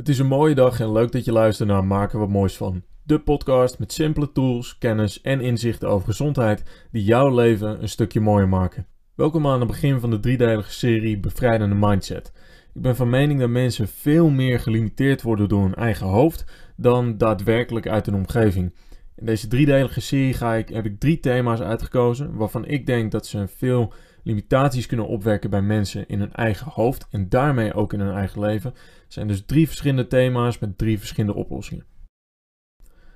Het is een mooie dag en leuk dat je luistert naar Maken wat moois van. De podcast met simpele tools, kennis en inzichten over gezondheid die jouw leven een stukje mooier maken. Welkom aan het begin van de driedelige serie Bevrijdende Mindset. Ik ben van mening dat mensen veel meer gelimiteerd worden door hun eigen hoofd dan daadwerkelijk uit hun omgeving. In deze driedelige serie ga ik, heb ik drie thema's uitgekozen waarvan ik denk dat ze veel limitaties kunnen opwekken bij mensen in hun eigen hoofd en daarmee ook in hun eigen leven. Zijn dus drie verschillende thema's met drie verschillende oplossingen.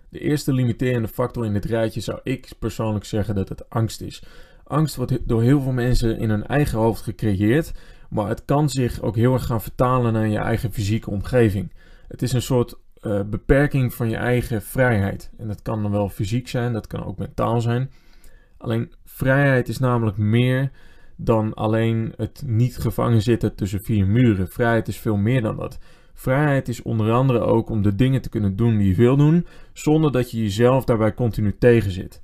De eerste limiterende factor in dit rijtje zou ik persoonlijk zeggen dat het angst is. Angst wordt door heel veel mensen in hun eigen hoofd gecreëerd, maar het kan zich ook heel erg gaan vertalen naar je eigen fysieke omgeving. Het is een soort uh, beperking van je eigen vrijheid. En dat kan dan wel fysiek zijn, dat kan ook mentaal zijn. Alleen vrijheid is namelijk meer dan alleen het niet gevangen zitten tussen vier muren. Vrijheid is veel meer dan dat. Vrijheid is onder andere ook om de dingen te kunnen doen die je wil doen, zonder dat je jezelf daarbij continu tegenzit.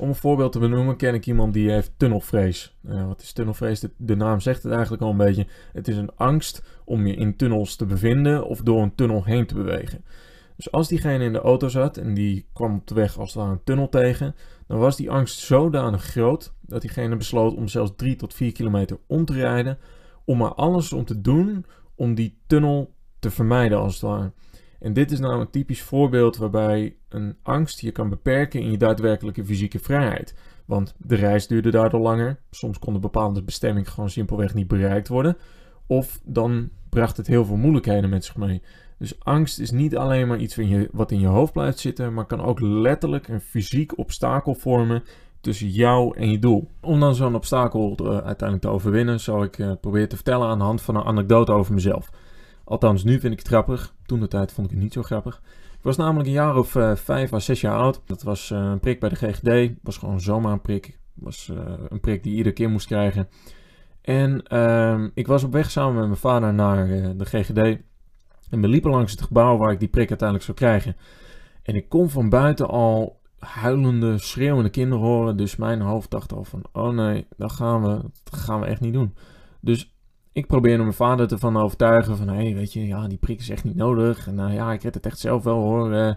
Om een voorbeeld te benoemen, ken ik iemand die heeft tunnelvrees. Uh, wat is tunnelvrees? De, naam zegt het eigenlijk al een beetje. Het is een angst om je in tunnels te bevinden of door een tunnel heen te bewegen. Dus als diegene in de auto zat en die kwam op de weg als het ware een tunnel tegen, dan was die angst zodanig groot dat diegene besloot om zelfs 3 tot 4 kilometer om te rijden, om er alles om te doen om die tunnel te vermijden als het ware. En dit is nou een typisch voorbeeld waarbij een angst je kan beperken in je daadwerkelijke fysieke vrijheid. Want de reis duurde daardoor langer, soms kon de bepaalde bestemming gewoon simpelweg niet bereikt worden, of dan bracht het heel veel moeilijkheden met zich mee. Dus angst is niet alleen maar iets wat in je hoofd blijft zitten, maar kan ook letterlijk een fysiek obstakel vormen tussen jou en je doel. Om dan zo'n obstakel uh, uiteindelijk te overwinnen, zou ik uh, proberen te vertellen aan de hand van een anekdote over mezelf. Althans, nu vind ik het grappig. Toen de tijd vond ik het niet zo grappig. Ik was namelijk een jaar of uh, vijf à zes jaar oud. Dat was een prik bij de GGD. was gewoon zomaar een prik. was een prik die iedere keer moest krijgen. En ehm, ik was op weg samen met mijn vader naar de GGD. En we liepen langs het gebouw waar ik die prik uiteindelijk zou krijgen. En ik kon van buiten al huilende, schreeuwende kinderen horen. Dus mijn hoofd dacht al van, oh nee, dat gaan we, gaan we echt niet doen. Dus ik probeerde mijn vader ervan overtuigen van, hé, hey, weet je, ja, die prik is echt niet nodig. En nou ja, ik red het echt zelf wel hoor. Uh,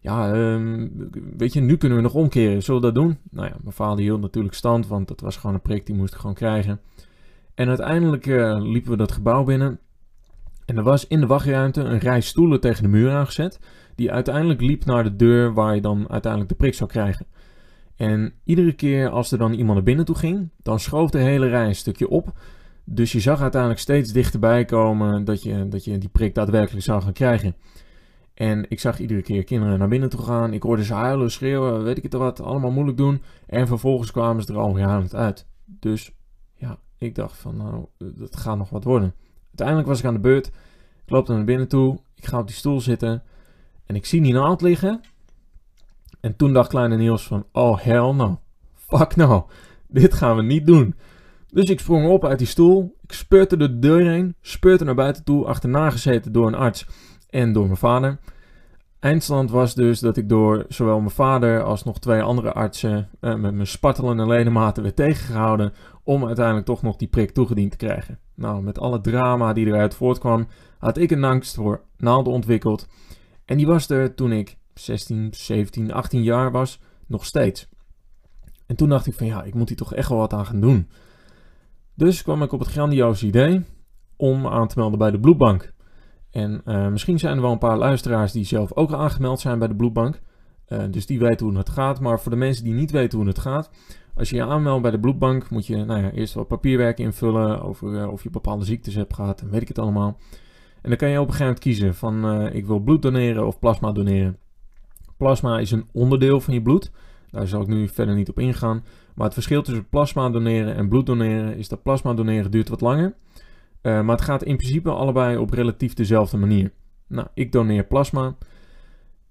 ja, um, weet je, nu kunnen we nog omkeren. Zullen we dat doen? Nou ja, mijn vader hield natuurlijk stand, want dat was gewoon een prik, die moest ik gewoon krijgen. En uiteindelijk uh, liepen we dat gebouw binnen. En er was in de wachtruimte een rij stoelen tegen de muur aangezet, die uiteindelijk liep naar de deur waar je dan uiteindelijk de prik zou krijgen. En iedere keer als er dan iemand naar binnen toe ging, dan schoof de hele rij een stukje op. Dus je zag uiteindelijk steeds dichterbij komen dat je, dat je die prik daadwerkelijk zou gaan krijgen. En ik zag iedere keer kinderen naar binnen toe gaan. Ik hoorde ze huilen, schreeuwen, weet ik het wat, allemaal moeilijk doen. En vervolgens kwamen ze er al huilend uit. Dus ja, ik dacht van nou, dat gaat nog wat worden. Uiteindelijk was ik aan de beurt. Ik loop naar binnen toe. Ik ga op die stoel zitten. En ik zie die naald liggen. En toen dacht kleine Niels van, oh hell no. Fuck no. Dit gaan we niet doen. Dus ik sprong op uit die stoel. Ik speurde de deur heen. Speurde naar buiten toe. Achterna gezeten door een arts en door mijn vader. Eindstand was dus dat ik door zowel mijn vader als nog twee andere artsen eh, met mijn spartelende ledematen werd tegengehouden om uiteindelijk toch nog die prik toegediend te krijgen. Nou, met alle drama die eruit voortkwam, had ik een angst voor naalden ontwikkeld. En die was er toen ik 16, 17, 18 jaar was, nog steeds. En toen dacht ik van ja, ik moet hier toch echt wel wat aan gaan doen. Dus kwam ik op het grandioze idee om aan te melden bij de bloedbank. En uh, misschien zijn er wel een paar luisteraars die zelf ook aangemeld zijn bij de bloedbank. Uh, dus die weten hoe het gaat. Maar voor de mensen die niet weten hoe het gaat, als je je aanmeldt bij de bloedbank, moet je nou ja, eerst wat papierwerk invullen over uh, of je bepaalde ziektes hebt gehad en weet ik het allemaal. En dan kan je op een gegeven moment kiezen van ik wil bloed doneren of plasma doneren. Plasma is een onderdeel van je bloed. Daar zal ik nu verder niet op ingaan. Maar het verschil tussen plasma doneren en bloed doneren is dat plasma doneren duurt wat langer. Uh, maar het gaat in principe allebei op relatief dezelfde manier. Nou, ik doneer plasma.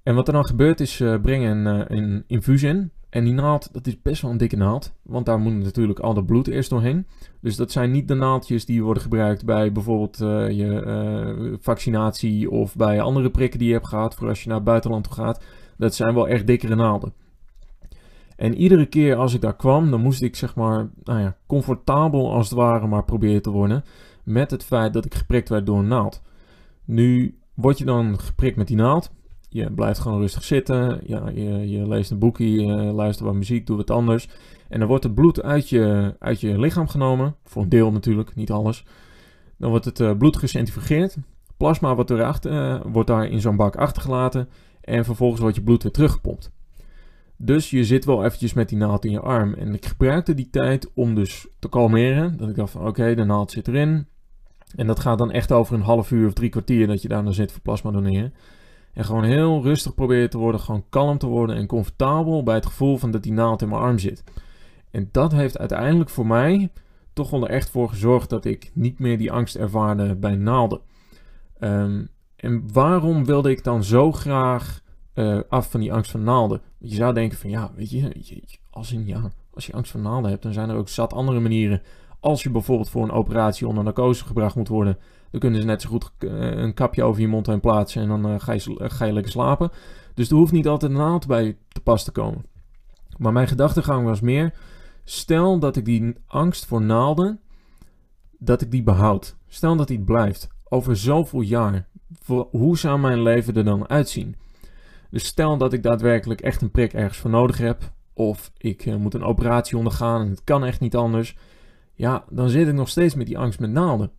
En wat er dan gebeurt is, uh, breng een, een infuus in. En die naald, dat is best wel een dikke naald. Want daar moet natuurlijk al dat bloed eerst doorheen. Dus dat zijn niet de naaldjes die worden gebruikt bij bijvoorbeeld je vaccinatie of bij andere prikken die je hebt gehad voor als je naar het buitenland toe gaat. Dat zijn wel echt dikkere naalden. En iedere keer als ik daar kwam, dan moest ik zeg maar, nou ja, comfortabel als het ware maar proberen te worden met het feit dat ik geprikt werd door een naald. Nu word je dan geprikt met die naald. Je blijft gewoon rustig zitten. Ja, je, je leest een boekje, je luistert wat muziek, doet wat anders. En dan wordt het bloed uit je, uit je lichaam genomen. Voor een deel natuurlijk, niet alles. Dan wordt het uh, bloed gecentrifugeerd. Plasma wordt, erachter, uh, wordt daar in zo'n bak achtergelaten. En vervolgens wordt je bloed weer teruggepompt. Dus je zit wel eventjes met die naald in je arm. En ik gebruikte die tijd om dus te kalmeren. Dat ik dacht van oké, de naald zit erin. En dat gaat dan echt over een half uur of drie kwartier dat je daar dan zit voor plasma doneren. En gewoon heel rustig proberen te worden, gewoon kalm te worden en comfortabel bij het gevoel van dat die naald in mijn arm zit. En dat heeft uiteindelijk voor mij toch wel er echt voor gezorgd dat ik niet meer die angst ervaarde bij naalden. Um, en waarom wilde ik dan zo graag uh, af van die angst van naalden? Je zou denken van ja, weet je, als, ja, als je angst van naalden hebt, dan zijn er ook zat andere manieren. Als je bijvoorbeeld voor een operatie onder narcose gebracht moet worden, dan kunnen ze net zo goed uh, een kapje over je mond heen plaatsen en dan uh, ga, je, ga je lekker slapen. Dus er hoeft niet altijd een naald bij te pas te komen. Maar mijn gedachtegang was meer, stel dat ik die angst voor naalden, dat ik die behoud. Stel dat die blijft. Over zoveel jaar hoe zou mijn leven er dan uitzien? Dus stel dat ik daadwerkelijk echt een prik ergens voor nodig heb, of ik moet een operatie ondergaan en het kan echt niet anders, ja, dan zit ik nog steeds met die angst met naalden.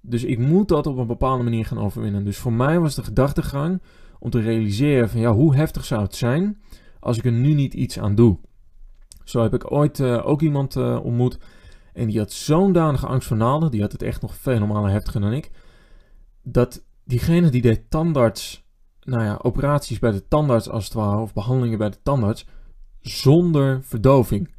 Dus ik moet dat op een bepaalde manier gaan overwinnen. Dus voor mij was de gedachtegang om te realiseren van ja, hoe heftig zou het zijn als ik er nu niet iets aan doe. Zo heb ik ooit uh, ook iemand uh, ontmoet en die had zo'n danige angst voor naalden, die had het echt nog vele malen heftiger dan ik, dat diegene die deed tandarts, nou ja, operaties bij de tandarts als het ware, of behandelingen bij de tandarts, zonder verdoving.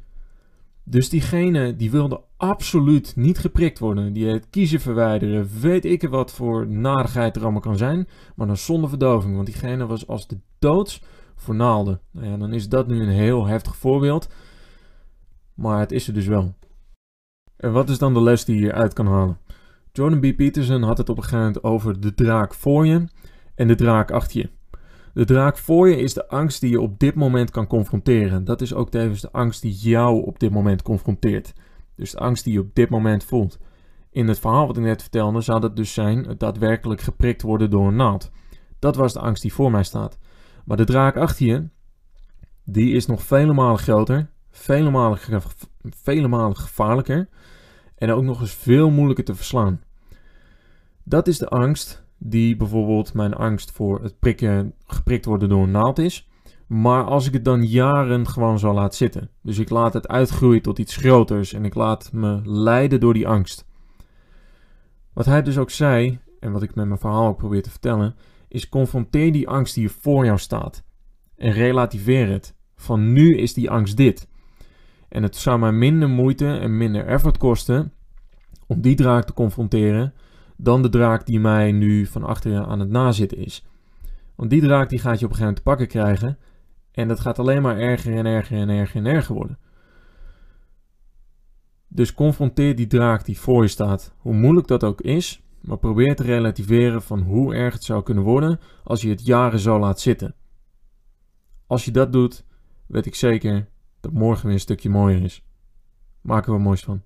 Dus diegene die wilde absoluut niet geprikt worden. Die het kiezen verwijderen, weet ik wat voor narigheid er allemaal kan zijn, maar dan zonder verdoving. Want diegene was als de doods voor naalden. Nou ja, dan is dat nu een heel heftig voorbeeld. Maar het is er dus wel. En wat is dan de les die je uit kan halen? Jordan B. Peterson had het op een gegeven moment over de draak voor je en de draak achter je. De draak voor je is de angst die je op dit moment kan confronteren. Dat is ook tevens de angst die jou op dit moment confronteert. Dus de angst die je op dit moment voelt. In het verhaal wat ik net vertelde zou dat dus zijn het daadwerkelijk geprikt worden door een naald. Dat was de angst die voor mij staat. Maar de draak achter je, die is nog vele malen groter, vele malen, vele malen gevaarlijker en ook nog eens veel moeilijker te verslaan. Dat is de angst die bijvoorbeeld mijn angst voor het prikken, geprikt worden door een naald is. Maar als ik het dan jaren gewoon zo laat zitten. Dus ik laat het uitgroeien tot iets groters en ik laat me leiden door die angst. Wat hij dus ook zei, en wat ik met mijn verhaal ook probeer te vertellen, is confronteer die angst die voor jou staat. En relativeer het. Van nu is die angst dit. En het zou mij minder moeite en minder effort kosten om die draak te confronteren dan de draak die mij nu van achteren aan het nazitten is. Want die draak die gaat je op een gegeven moment te pakken krijgen en dat gaat alleen maar erger en erger en erger en erger worden. Dus confronteer die draak die voor je staat, hoe moeilijk dat ook is, maar probeer te relativeren van hoe erg het zou kunnen worden als je het jaren zo laat zitten. Als je dat doet, weet ik zeker dat morgen weer een stukje mooier is. We er moois van.